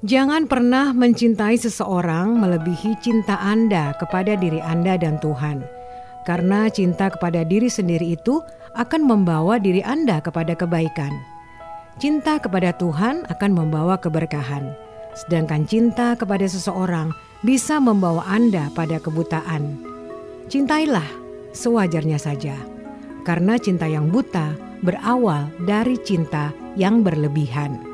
Jangan pernah mencintai seseorang melebihi cinta Anda kepada diri Anda dan Tuhan, karena cinta kepada diri sendiri itu akan membawa diri Anda kepada kebaikan. Cinta kepada Tuhan akan membawa keberkahan, sedangkan cinta kepada seseorang bisa membawa Anda pada kebutaan. Cintailah sewajarnya saja, karena cinta yang buta berawal dari cinta yang berlebihan.